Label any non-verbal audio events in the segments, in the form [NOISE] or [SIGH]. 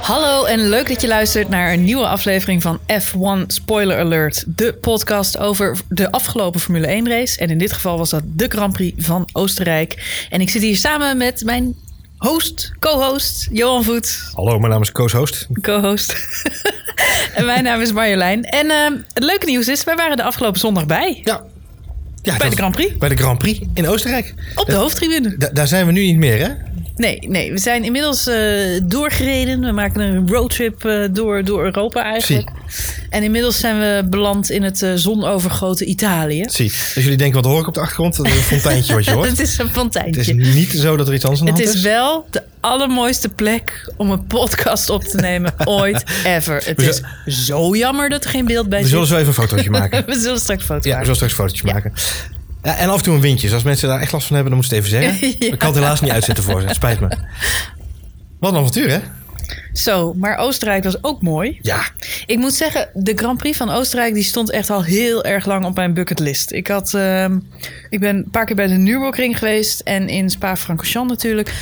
Hallo en leuk dat je luistert naar een nieuwe aflevering van F1 Spoiler Alert. De podcast over de afgelopen Formule 1 race. En in dit geval was dat de Grand Prix van Oostenrijk. En ik zit hier samen met mijn host, co-host, Johan Voet. Hallo, mijn naam is Koos Host. Co-host. [LAUGHS] en mijn naam is Marjolein. En eh, het leuke nieuws is, wij waren de afgelopen zondag bij. Ja. ja Bij de Grand Prix. Bij de Grand Prix in Oostenrijk. Op de Da- hoofdtribune. da- daar zijn we nu niet meer, hè? Nee, nee, we zijn inmiddels eh, doorgereden. We maken een roadtrip eh, door, door Europa eigenlijk. En inmiddels zijn we beland in het eh, zonovergoten Italië. Zie. Als jullie denken, wat hoor ik op de achtergrond? Dat is een fonteintje wat je [LAUGHS] hoort. Het is een Het fonteintje. is niet zo dat er iets anders aan de Het hand is is. wel de allermooiste plek om een podcast op te nemen [LAUGHS] ooit ever. Het We is zo jammer dat er geen beeld bij We zullen zo even een fotootje [LAUGHS] maken. We zullen straks een foto Ja, we maken. zullen straks een fotootje maken. Ja, en af en toe een windje. Dus als mensen daar echt last van hebben, dan moeten ze het even zeggen. Ja. Ik kan het helaas niet uitzetten voor ze. Het spijt me. Wat een avontuur, hè? Zo, maar Oostenrijk was ook mooi. Ja. Ik moet zeggen, de Grand Prix van Oostenrijk die stond echt al heel erg lang op mijn bucketlist. Ik, had, ehm, ik ben een paar keer bij de Nürburgring geweest en in Spa-Francorchamps natuurlijk.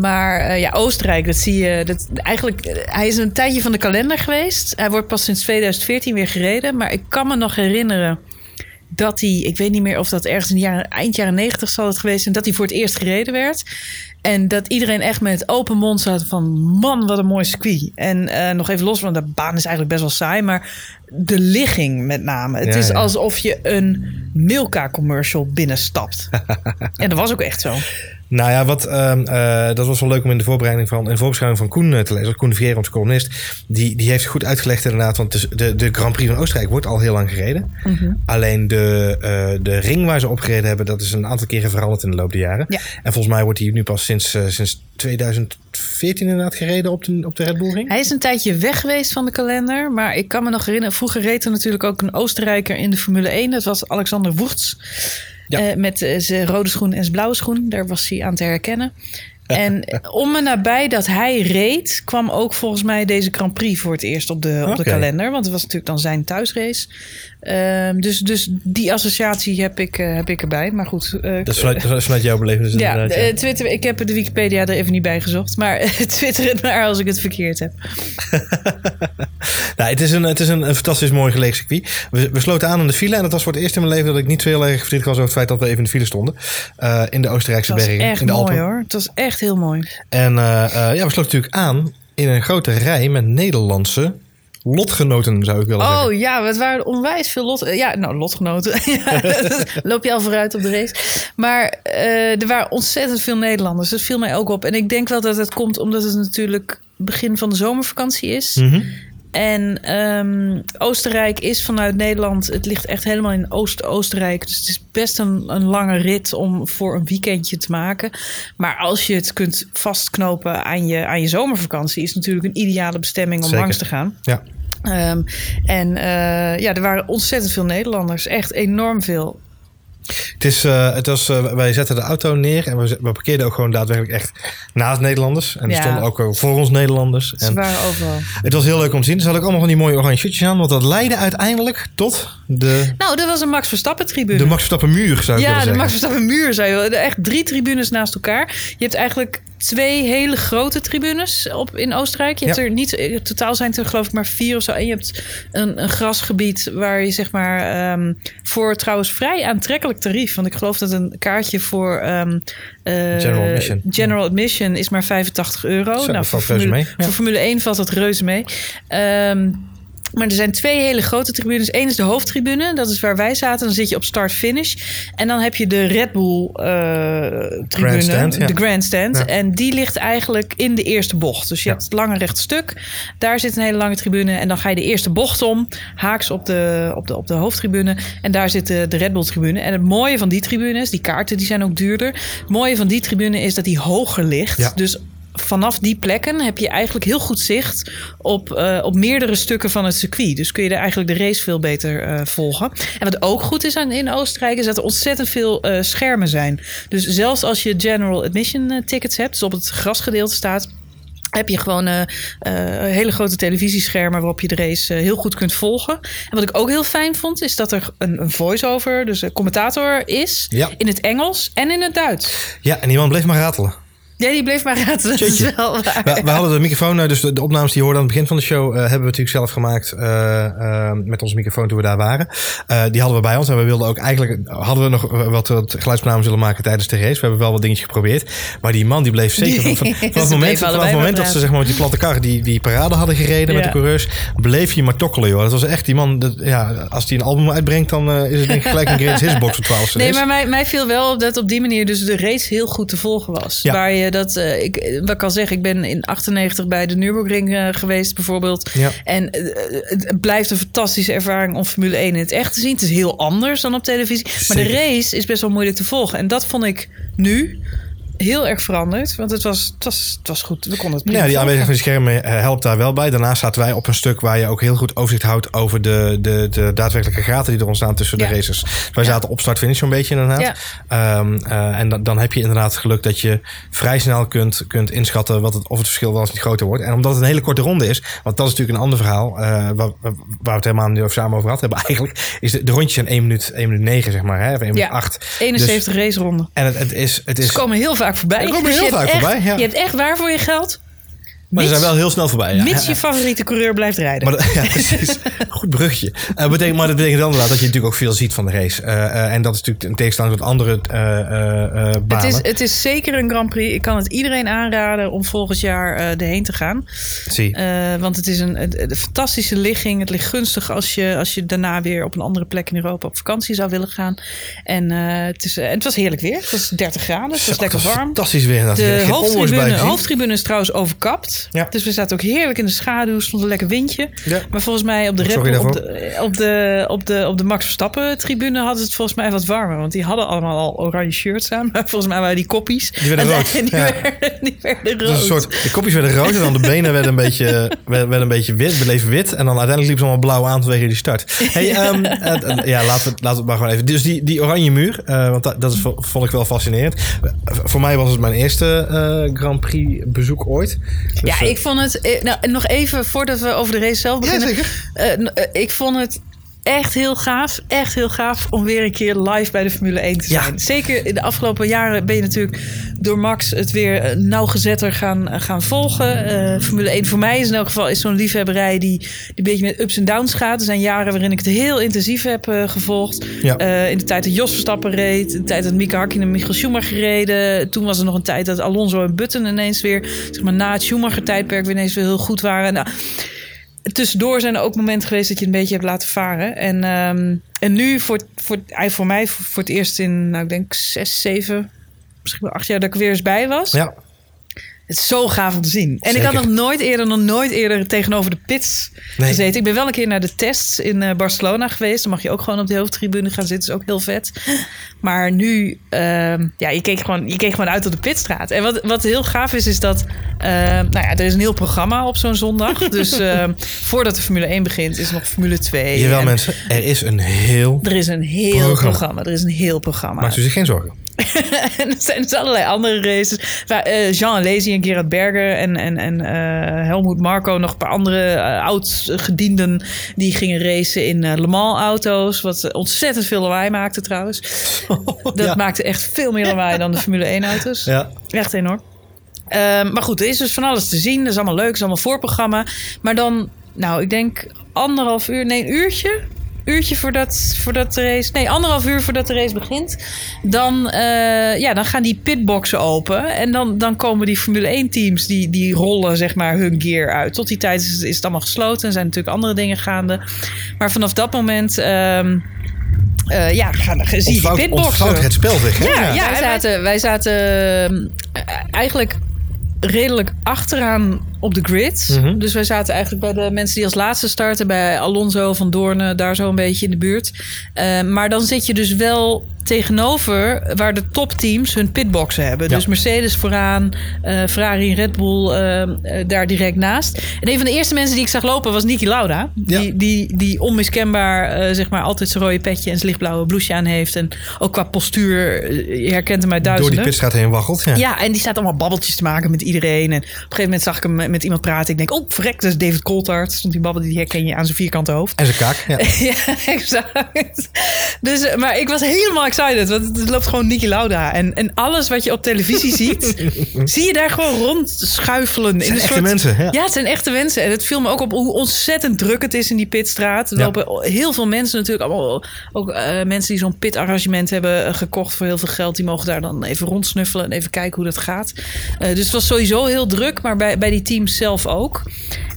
Maar eh, ja, Oostenrijk, dat zie je. Dat, eigenlijk, eh, hij is een tijdje van de kalender geweest. Hij wordt pas sinds 2014 weer gereden. Maar ik kan me nog herinneren dat hij, ik weet niet meer of dat ergens in de jaren, eind jaren 90 zal het geweest zijn, dat hij voor het eerst gereden werd. En dat iedereen echt met open mond zat van man, wat een mooi circuit. En eh, nog even los van de baan is eigenlijk best wel saai, maar de ligging met name. Het Ja, is ja. alsof je een Milka commercial binnenstapt. [LAUGHS] en dat was ook echt zo. Nou ja, wat, ehm, eh, dat was wel leuk om in de voorbereiding van, in de voorbeschouwing van Koen eh, te lezen. Koen de Vier, onze columnist. Die, die heeft goed uitgelegd inderdaad. Want de, de Grand Prix van Oostenrijk wordt al heel lang gereden. Mhm. Alleen de, eh, de ring waar ze op gereden hebben, dat is een aantal keren veranderd in de loop der jaren. Ja. En volgens mij wordt die nu pas sinds, sinds 2014 inderdaad gereden op de, op de Red Bull ring. Hij is een tijdje weg geweest van de kalender. Maar ik kan me nog herinneren. Vroeger reed er natuurlijk ook een Oostenrijker in de Formule 1. Dat was Alexander Woerts. Eh, met eh, zijn rode schoen en zijn blauwe schoen. Daar was hij aan te herkennen. En om en nabij dat hij reed, kwam ook volgens mij deze Grand Prix voor het eerst op de, op de kalender. Want het was natuurlijk dan zijn thuisrace. Ehm, dus, dus die associatie heb ik, eh, heb ik erbij. Maar goed. eh, Dat is vanuit, dat is vanuit jouw belevenis ja, inderdaad. eh, Twitter, ik heb de Wikipedia er even niet bij gezocht. Maar [LAUGHS] twitter het maar als ik het verkeerd heb. [LAUGHS] Nou, het is een, het is een, een fantastisch mooi gelegen circuit. We, we sloten aan in de file. En dat was voor het eerst in mijn leven dat ik niet zo heel erg verdrietig was over het feit dat we even in de file stonden. In de Oostenrijkse bergen, in de mooi Alpen. hoor. Het was echt heel mooi. En eh, eh, ja, we sloten natuurlijk aan in een grote rij met Nederlandse lotgenoten, zou ik willen Oh zeggen. ja, het waren onwijs veel lot. Ja, nou, lotgenoten. [LAUGHS] Ja, [LAUGHS] Loop je al vooruit op de race. Maar eh, er waren ontzettend veel Nederlanders. Dat viel mij ook op. En ik denk wel dat het komt omdat het natuurlijk begin van de zomervakantie is. Mhm. En ehm, Oostenrijk is vanuit Nederland. Het ligt echt helemaal in Oost-Oostenrijk. Dus het is best een, een lange rit om voor een weekendje te maken. Maar als je het kunt vastknopen aan je, aan je zomervakantie, is het natuurlijk een ideale bestemming om Zeker. langs te gaan. Ja. Ehm, en eh, ja, er waren ontzettend veel Nederlanders. Echt enorm veel. Het is, eh, het was, eh, wij zetten de auto neer en we, we parkeerden ook gewoon daadwerkelijk echt naast Nederlanders. En er Ja. stonden ook eh, voor ons Nederlanders. Ze En waren overal. het was heel leuk om te zien. Ze hadden ook allemaal van die mooie oranje shirtjes aan. Want dat leidde uiteindelijk tot de, Nou, dat was een Max Verstappen tribune. de Max Verstappen muur, zou ik ja, willen de zeggen. Max Verstappen muur, zei je. Echt drie tribunes naast elkaar. Je hebt eigenlijk twee hele grote tribunes op, in Oostenrijk. Je hebt Ja. er niet, totaal zijn het er geloof ik maar vier of zo. En je hebt een, een grasgebied waar je zeg maar ehm, voor trouwens vrij aantrekkelijk tarief. Want ik geloof dat een kaartje voor ehm, eh, General admission. General admission is maar 85 euro. Zo, nou, voor Formule, mee, ja. voor Formule 1 valt dat reuze mee. Ehm, maar er zijn twee hele grote tribunes. Eén is de hoofdtribune, dat is waar wij zaten. Dan zit je op start-finish. En dan heb je de Red Bull eh, tribune, Grandstand, ja. de grandstand. Ja. En die ligt eigenlijk in de eerste bocht. Dus je Ja. hebt het lange recht stuk. Daar zit een hele lange tribune. En dan ga je de eerste bocht om, haaks op de, op de, op de hoofdtribune. En daar zit de, de Red Bull tribune. En het mooie van die tribunes, die kaarten die zijn ook duurder. Het mooie van die tribune is dat die hoger ligt. Ja. Dus vanaf die plekken heb je eigenlijk heel goed zicht op, eh, op meerdere stukken van het circuit. Dus kun je er eigenlijk de race veel beter eh, volgen. En wat ook goed is aan, in Oostenrijk is dat er ontzettend veel eh, schermen zijn. Dus zelfs als je general admission tickets hebt, dus op het grasgedeelte staat. heb je gewoon eh, hele grote televisieschermen waarop je de race heel goed kunt volgen. En wat ik ook heel fijn vond, is dat er een, een voice-over, dus een commentator is, Ja. in het Engels en in het Duits. Ja, en die man bleef maar ratelen. Ja, die bleef maar raten. Dat is wel waar. We, we hadden de microfoon, eh, dus de, de opnames die je hoorde aan het begin van de show, eh, hebben we natuurlijk zelf gemaakt eh, met onze microfoon toen we daar waren. Die hadden we bij ons en we wilden ook eigenlijk, hadden we nog wat, wat geluidsopnames willen maken tijdens de race. We hebben wel wat dingetjes geprobeerd. Maar die man die bleef zeker van, van, [LAUGHS] het moment, het moment dat ze zeg maar, met die platte kar die, die parade hadden gereden met de coureurs, bleef hij maar tokkelen joh. Dat was echt die man, dat, ja, als hij een album uitbrengt dan is het denk ik gelijk een Greatest Hits box op 12 Nee, maar mij, mij viel wel op dat op die manier dus de race heel goed te volgen was. Ja. Waar je dat, eh, ik, wat ik al zeg, ik ben in 98 bij de Nürburgring eh, geweest bijvoorbeeld. Ja. En eh, het blijft een fantastische ervaring om Formule 1 in het echt te zien. Het is heel anders dan op televisie. Maar de race is best wel moeilijk te volgen. En dat vond ik nu heel erg veranderd. Want het was, het was, het was goed. We konden het Ja, die aanwezigheid van die schermen eh, helpt daar wel bij. Daarnaast zaten wij op een stuk waar je ook heel goed overzicht houdt over de, de, de daadwerkelijke gaten die er ontstaan tussen Ja. de races. Wij zaten op start-finish zo'n beetje inderdaad. Ja. Eh, en dan, dan heb je inderdaad geluk dat je vrij snel kunt, kunt inschatten wat het, of het verschil wel eens niet groter wordt. En omdat het een hele korte ronde is, want dat is natuurlijk een ander verhaal, eh, waar, waar we het helemaal niet over samen over gehad hebben [LAUGHS] eigenlijk, is de, de rondjes zijn 1 minuut, 1 minuut 9 zeg maar, hè, of 1 minuut Ja. 8. 71 race ronden. En het, het is... Het Ze is komen heel vaak voorbij. Ze komen Dus heel hebt vaak echt- voorbij, ja. Je hebt echt waar voor je geld. Maar ze zijn wel heel snel voorbij. Ja. Mits je favoriete coureur blijft rijden. Maar ja, [LAUGHS] precies. Goed brugje. Eh, betekent, maar dat betekent wel inderdaad dat je natuurlijk ook veel ziet van de race. Eh, eh, en dat is natuurlijk een tegenstelling tot andere eh, Het banen. is, het is zeker een Grand Prix. Ik kan het iedereen aanraden om volgend jaar erheen te gaan. Zie. Want het is een, fantastische ligging. Het ligt gunstig als je, als je daarna weer op een andere plek in Europa op vakantie zou willen gaan. En het, is, het was heerlijk weer. Het was 30 graden. Het was Zo, lekker warm. Fantastisch weer. De hoofdtribune, hoofdtribune is trouwens overkapt. Ja. Dus we zaten ook heerlijk in de schaduw. Stond een lekker windje. Ja. Maar volgens mij op de, Red Sorry Bull- op daarvoor. de, op de, op de, op de Max Verstappen tribune hadden ze het volgens mij wat warmer. Want die hadden allemaal al oranje shirts aan. [LAUGHS] Maar volgens mij waren die koppies. Die werden En- rood. en [LAUGHS] die, Ja. werden, die werden rood. Dus een soort, de kopjes werden rood en dan de benen werden een beetje, [LAUGHS] werden, een beetje wit, bleven wit. En dan uiteindelijk liepen ze allemaal blauw aan vanwege die start. Hey, ehm, eh, eh, ja, laten we, het- laten we het maar gewoon even. Dus die, die oranje muur, eh, want dat, dat is, vo- vond ik wel fascinerend. Voor mij was het mijn eerste Grand Prix bezoek ooit. Dus, Ja, ik vond het... eh, Nou, nog even voordat we over de race zelf Ja, beginnen. zeker. Eh, eh, ik vond het echt heel gaaf. Echt heel gaaf om weer een keer live bij de Formule 1 te Ja. zijn. Zeker in de afgelopen jaren ben je natuurlijk door Max het weer eh, nauwgezetter gaan, eh, gaan volgen. Eh, Formule 1 voor mij is in elk geval is zo'n liefhebberij die, die een beetje met ups en downs gaat. Er zijn jaren waarin ik het heel intensief heb gevolgd. Ja. In de tijd dat Jos Verstappen reed. In de tijd dat Mika Hakkinen en Michael Schumacher reden. Toen was er nog een tijd dat Alonso en Button ineens weer... Zeg maar, na het Schumacher-tijdperk weer ineens weer heel goed waren. Nou, tussendoor zijn er ook momenten geweest dat je een beetje hebt laten varen. En, ehm, en nu voor, voor, voor mij voor, het eerst in, nou, ik denk zes, zeven, misschien wel acht jaar dat ik er weer eens bij was. ja, Het is zo gaaf om te zien. En ik had nog nooit eerder, nog nooit eerder tegenover de pits Nee. gezeten. Ik ben wel een keer naar de tests in eh, Barcelona geweest. Dan mag je ook gewoon op de hoofdtribune gaan zitten. is ook heel vet. Maar nu, ehm, ja, je keek, gewoon, je keek gewoon uit op de pitstraat. En wat, wat heel gaaf is, is dat, ehm, nou ja, er is een heel programma op zo'n zondag. [LAUGHS] dus ehm, voordat de Formule 1 begint, is er nog Formule 2. jawel En mensen, er is een heel... Er is een heel Programma. programma. Er is een heel programma. Maak u zich geen zorgen. [LAUGHS] En er zijn dus allerlei andere races. Waar, eh, Jean Alesi en Gerard Berger en, en, en eh, Helmoet Marco, nog een paar andere eh, oud-gedienden, die gingen racen in Le Mans auto's. Wat ontzettend veel lawaai maakte trouwens. [LAUGHS] Dat Ja. maakte echt veel meer lawaai dan de Formule 1 auto's. Ja. Echt enorm. Ehm, maar goed, er is dus van alles te zien. Dat is allemaal leuk, dat is allemaal voorprogramma. Maar dan, nou, ik denk anderhalf uur, nee, een uurtje. Uurtje voordat, voordat de race. Nee, anderhalf uur voordat de race begint. Dan, eh, ja, dan gaan die pitboxen open. En dan, dan komen die Formule 1-teams. Die, die rollen zeg maar hun gear uit. Tot die tijd is, is het allemaal gesloten. En zijn natuurlijk andere dingen gaande. Maar vanaf dat moment. ehm, eh, ja, gaan, zie je die pitboxen. het spel hè? Ja, ja, wij zaten, wij zaten eh, eigenlijk redelijk achteraan op de grid. Mhm. Dus wij zaten eigenlijk bij de mensen die als laatste starten. Bij Alonso van Doornen, daar zo een beetje in de buurt. Eh, maar dan zit je dus wel tegenover waar de topteams hun pitboxen hebben. Ja. Dus Mercedes vooraan, eh, Ferrari en Red Bull eh, daar direct naast. En een van de eerste mensen die ik zag lopen was Niki Lauda. Ja. Die, die, die onmiskenbaar zeg maar altijd zijn rode petje en zijn lichtblauwe blouseje aan heeft. En ook qua postuur, je herkent hem uit Door duizenden. die pitstraat heen waggelt. Ja. Ja, en die staat allemaal babbeltjes te maken met iedereen. En op een gegeven moment zag ik hem met, met iemand praten. Ik denk, oh, verrek, dat is David Coulthard. Stond die babbel, die herken je aan zijn vierkante hoofd. En zijn kaak. Ja. [LAUGHS] ja, exact. Dus, eh, maar ik was helemaal excited. Want het loopt gewoon Niki Lauda. En, en alles wat je op televisie ziet, [LAUGHS] zie je daar gewoon rondschuifelen. Het zijn een echte soort- mensen. Ja. Ja, het zijn echte mensen. En het viel me ook op hoe ontzettend druk het is in die pitstraat. Er Ja. lopen heel veel mensen natuurlijk. Allemaal, ook eh, mensen die zo'n pitarrangement hebben eh, gekocht voor heel veel geld. Die mogen daar dan even rondsnuffelen en even kijken hoe dat gaat. Eh, dus het was sowieso heel druk. Maar bij, bij die zelf ook.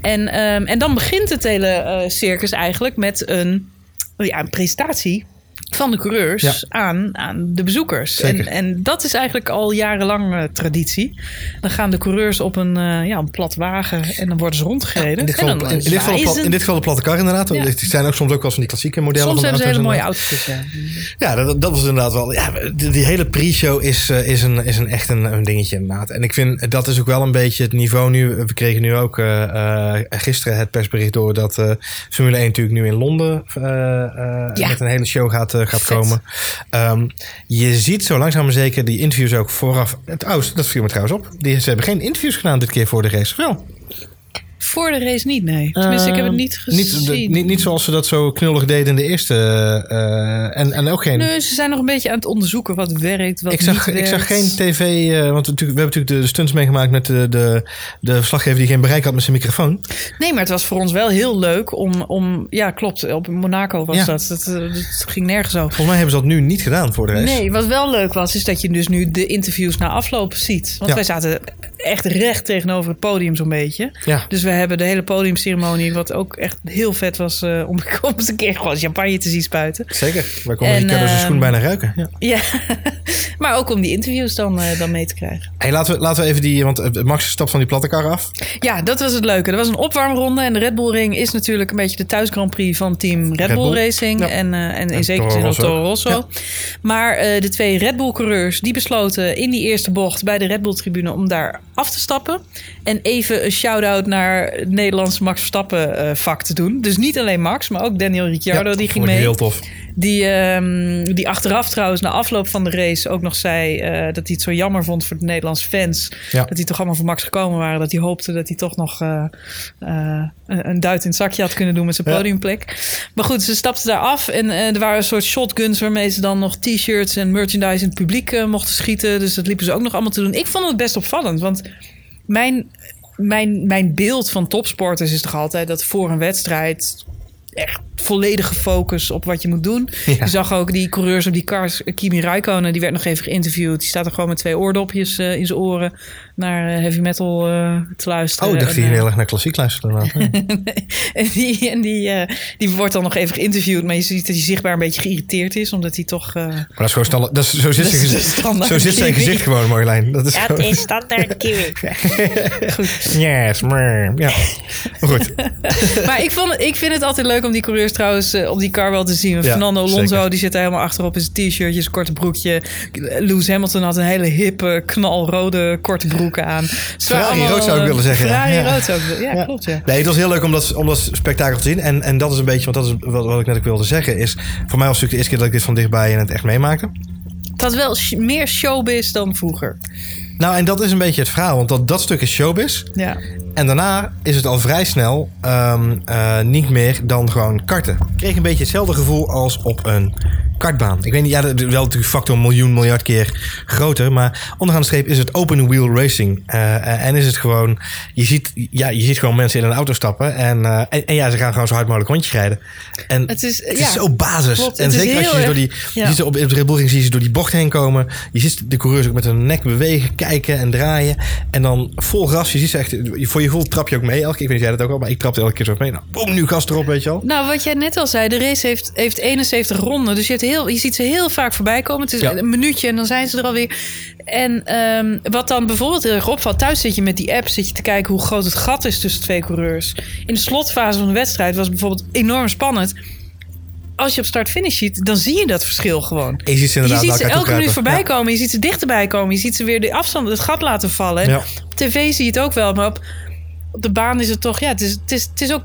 En, ehm, en dan begint het hele eh, circus eigenlijk met een, ja, een presentatie van de coureurs Ja. aan, aan de bezoekers. Zeker. En, en dat is eigenlijk al jarenlang eh, traditie. Dan gaan de coureurs op een, eh, ja, een plat wagen en dan worden ze rondgereden. In dit, geval, dan in, in dit geval, de plat- zwaaien in dit geval de platte kar inderdaad. Ja. Die zijn ook soms ook wel van die klassieke modellen. Soms van hebben ze hele mooie auto's. Ja. Ja, dat, dat was inderdaad wel. Ja, die, die hele pre-show is, eh, is, een, is een echt een, een dingetje inderdaad. En ik vind dat is ook wel een beetje het niveau nu. We kregen nu ook gisteren het persbericht door dat Formule 1 natuurlijk nu in Londen met een hele show gaat, gaat Vet. komen. Ehm, je ziet zo langzaam maar zeker die interviews ook vooraf. Het, oh, dat viel me trouwens op. Die, ze hebben geen interviews gedaan dit keer voor de race. Wel. Voor de race niet, nee. Tenminste, ik heb het niet gezien. Niet, de- niet, niet zoals ze dat zo knullig deden in de eerste. eh, en, en ook geen. Nee, ze zijn nog een beetje aan het onderzoeken wat werkt, wat Ik zag, niet ik zag geen tv, eh, want natuurlijk, we hebben natuurlijk de stunts meegemaakt met de, de, de verslaggever die geen bereik had met zijn microfoon. Nee, maar het was voor ons wel heel leuk om... om ja, klopt. Op Monaco was Ja. dat. Dat, eh, dat ging nergens over. Volgens mij hebben ze dat nu niet gedaan voor de race. Nee, wat wel leuk was, is dat je dus nu de interviews na afloop ziet. Want Ja. wij zaten echt recht tegenover het podium zo'n beetje. Ja. Dus we hebben de hele podiumceremonie, wat ook echt heel vet was, eh, om, [LAUGHS] om een keer gewoon champagne te zien spuiten. Zeker. Wij konden En, die zijn schoen bijna ruiken. Ja. Ja, [LAUGHS] maar ook om die interviews dan, eh, dan mee te krijgen. Hey, laten, we, laten we even die, want eh, Max stapt van die platte kar af. Ja, dat was het leuke. Er was een opwarmronde en de Red Bull Ring is natuurlijk een beetje de thuis Grand Prix van team Red, Red Bull, Bull. Racing Ja. en, en in zekere zin ook Rosso. Toro Rosso. Ja. Maar de twee Red Bull coureurs die besloten in die eerste bocht bij de Red Bull tribune om daar af te stappen en even een shout-out naar het Nederlandse Max Verstappen eh, vak te doen. Dus niet alleen Max, maar ook Daniel Ricciardo Ja, die ging mee. Heel tof. Die, ehm, die achteraf trouwens na afloop van de race ook nog zei eh, dat hij het zo jammer vond voor de Nederlandse fans. Ja. Dat die toch allemaal voor Max gekomen waren. Dat hij hoopte dat hij toch nog eh, een, duit in het zakje had kunnen doen met zijn Ja. podiumplek. Maar goed, ze stapten daar af en er waren een soort shotguns waarmee ze dan nog t-shirts en merchandise in het publiek mochten schieten. Dus dat liepen ze ook nog allemaal te doen. Ik vond het best opvallend, want mijn, mijn, mijn beeld van topsporters is toch altijd dat voor een wedstrijd echt volledige focus op wat je moet doen. Ja. Je zag ook die coureurs op die cars. Kimi Räikkönen, die werd nog even geïnterviewd. Die staat er gewoon met twee oordopjes eh, in zijn oren naar eh, heavy metal eh, te luisteren. Oh, ik dacht En, hij eh, heel erg naar klassiek luisterde. inderdaad. Ja. en die, en die, eh, die wordt dan nog even geïnterviewd. Maar je ziet dat hij zichtbaar een beetje geïrriteerd is. Omdat hij toch... eh, Maar dat is gewoon standaard. Dat is, zo, zit [LAUGHS] Dat zijn is standaard zo zit zijn gezicht gewoon, Marjolein. Dat is Dat gewoon- is standaard [LAUGHS] kiwi. Yes, maar, ja. Maar goed. [LAUGHS] maar ik, vond, ik vind het altijd leuk om die coureurs trouwens op die car wel te zien. Ja, Fernando Alonso, zeker. die zit helemaal achterop in zijn t-shirtje, zijn korte broekje. Lewis Hamilton had een hele hippe, knalrode, korte broek aan. Waren Ferrari rood zou ik willen zeggen, ja. Ferrari Ja. rood zou ik willen. Ja, Ja. klopt, ja. Nee, het was heel leuk om dat, om dat spektakel te zien. En, en dat is een beetje, want dat is wat, wat ik net ook wilde zeggen, is voor mij was het natuurlijk de eerste keer dat ik dit van dichtbij in het echt meemaakte. Het had wel meer showbiz dan vroeger. Nou, en dat is een beetje het verhaal, want dat, dat stuk is showbiz. Ja. En daarna is het al vrij snel ehm, eh, niet meer dan gewoon karten. Ik kreeg een beetje hetzelfde gevoel als op een kartbaan. Ik weet niet, ja, wel natuurlijk factor een miljoen, miljard keer groter. Maar onderaan de streep is het open wheel racing. Eh, eh, en is het gewoon, je ziet, ja, je ziet gewoon mensen in een auto stappen. En, eh, en, en ja, ze gaan gewoon zo hard mogelijk rondje rijden. En Het is, het ja, is zo basis. klopt. en zeker als je ze door die, erg- je ja. ziet ze op, op de Red Bull Ring zie je ze door die bocht heen komen. Je ziet de coureurs ook met hun nek bewegen, kijken en draaien. En dan vol gas. Je ziet ze echt, voor je gevoel trap je ook mee. Elke keer, ik weet niet jij dat ook al, maar ik trapte elke keer zo mee. Nou, boom, nu gas erop, weet je wel. Nou, wat jij net al zei, de race heeft, heeft 71 ronden. Dus je, hebt heel, je ziet ze heel vaak voorbij komen. Het is Ja. een minuutje en dan zijn ze er alweer. En ehm, wat dan bijvoorbeeld heel erg opvalt... thuis zit je met die app zit je te kijken hoe groot het gat is tussen twee coureurs. In de slotfase van de wedstrijd was het bijvoorbeeld enorm spannend. Als je op start-finish ziet, dan zie je dat verschil gewoon. Je ziet ze Je ziet elke minuut voorbij komen. Je ziet ze dichterbij komen. Je ziet ze weer de afstand, het gat laten vallen. Ja. Op tv zie je het ook wel. Maar op, op de baan is het toch... Ja, het is, het is, het is ook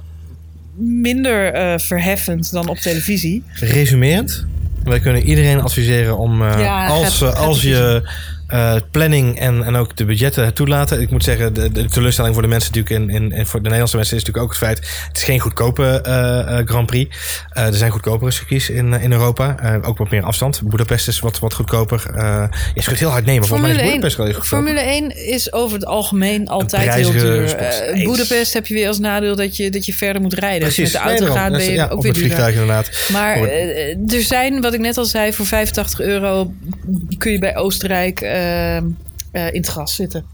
minder eh, verheffend dan op televisie. Resumerend, wij kunnen iedereen adviseren om, eh, Ja, als, gaat- eh, gaat als je eh, planning en, en ook de budgetten toelaten. Ik moet zeggen, de, de teleurstelling voor de mensen natuurlijk in, in, en voor de Nederlandse mensen is natuurlijk ook het feit, het is geen goedkope eh, eh, Grand Prix. Er zijn goedkopere circuits in, in Europa. Ook wat meer afstand. Budapest is wat, wat goedkoper. Je kunt heel hard nemen. Volgens mij is Formule Budapest wel 1, eens goedkoper. Formule 1 is over het algemeen altijd heel duur. Boedapest heb je weer als nadeel dat je, dat je verder moet rijden. Je met de auto Nee, gaat, ben je Ja, ook weer duurder. vliegtuig inderdaad. Maar er zijn, wat ik net al zei, voor 85 euro kun je bij Oostenrijk in het gras zitten.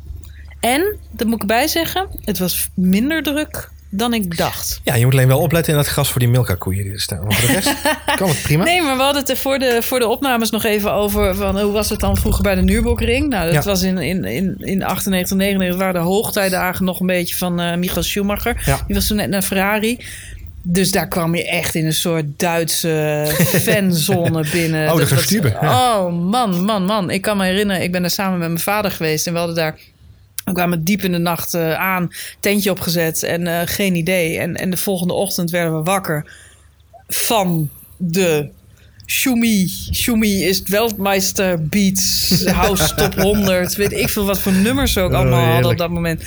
En, dat moet ik erbij zeggen, het was minder druk dan ik dacht. Ja, je moet alleen wel opletten in dat gras voor die Milka-koeien die er staan. Want voor de rest [LAUGHS] kan het prima. Nee, maar we hadden het er voor de, voor de opnames nog even over van hoe was het dan vroeger bij de Nürburgring? Nou, dat Ja. was in, in, in, in 98, 99 waren de hoogtijdagen nog een beetje van eh Michael Schumacher. Ja. Die was toen net naar Ferrari. Dus daar kwam je echt in een soort Duitse [LAUGHS] fanzone binnen. Oh, Dat was- ja. Oh, man, man, man. Ik kan me herinneren, ik ben daar samen met mijn vader geweest en we hadden daar we kwamen diep in de nacht eh, aan, tentje opgezet en eh, geen idee. En, en de volgende ochtend werden we wakker van de Schumi. Schumi is Weltmeister Beats [LAUGHS] House Top 100. Weet ik veel wat voor nummers we ook Oh, allemaal hadden op dat moment.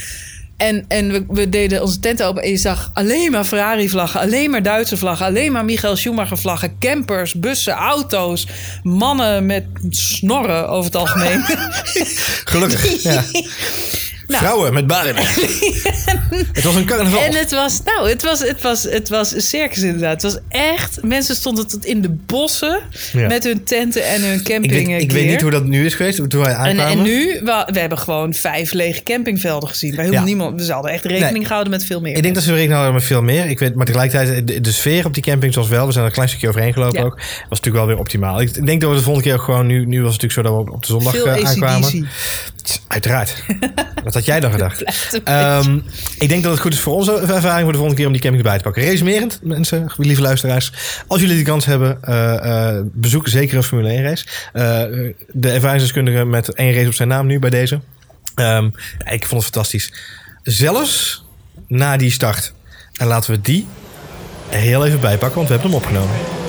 En, en we, we deden onze tent open en je zag alleen maar Ferrari-vlaggen, alleen maar Duitse vlaggen, alleen maar Michael Schumacher-vlaggen, campers, bussen, auto's, mannen met snorren over het algemeen. [LAUGHS] Gelukkig. Ja. [LAUGHS] Nou. Vrouwen met baden. [LAUGHS] het was een carnaval. En het was, nou, het was, het was, het was een circus inderdaad. Het was echt, mensen stonden tot in de bossen Ja. met hun tenten en hun ik, camping weet, ik weet niet hoe dat nu is geweest. Toen wij en, aankwamen. en nu, we, we hebben gewoon vijf lege campingvelden gezien. Helemaal Ja. niemand, we hadden echt rekening Nee. gehouden met veel meer. Ik denk dat ze rekening houden met veel meer. Ik weet, maar tegelijkertijd, de, de sfeer op die campings was wel. We zijn er een klein stukje overheen gelopen Ja. ook. Was natuurlijk wel weer optimaal. Ik denk dat we de volgende keer ook gewoon... Nu, nu was het natuurlijk zo dat we op de zondag veel eh, aankwamen. ACDC. Uiteraard. [LAUGHS] Had jij dan gedacht? [LAUGHS] Ehm, ik denk dat het goed is voor onze ervaring voor de volgende keer om die camping bij te pakken. Resumerend, mensen, lieve luisteraars. Als jullie die kans hebben, eh, eh, bezoek zeker een Formule 1 race. Eh, de ervaringsdeskundige met één race op zijn naam nu bij deze. Ehm, ik vond het fantastisch. Zelfs na die start. En laten we die heel even bijpakken, want we hebben hem opgenomen.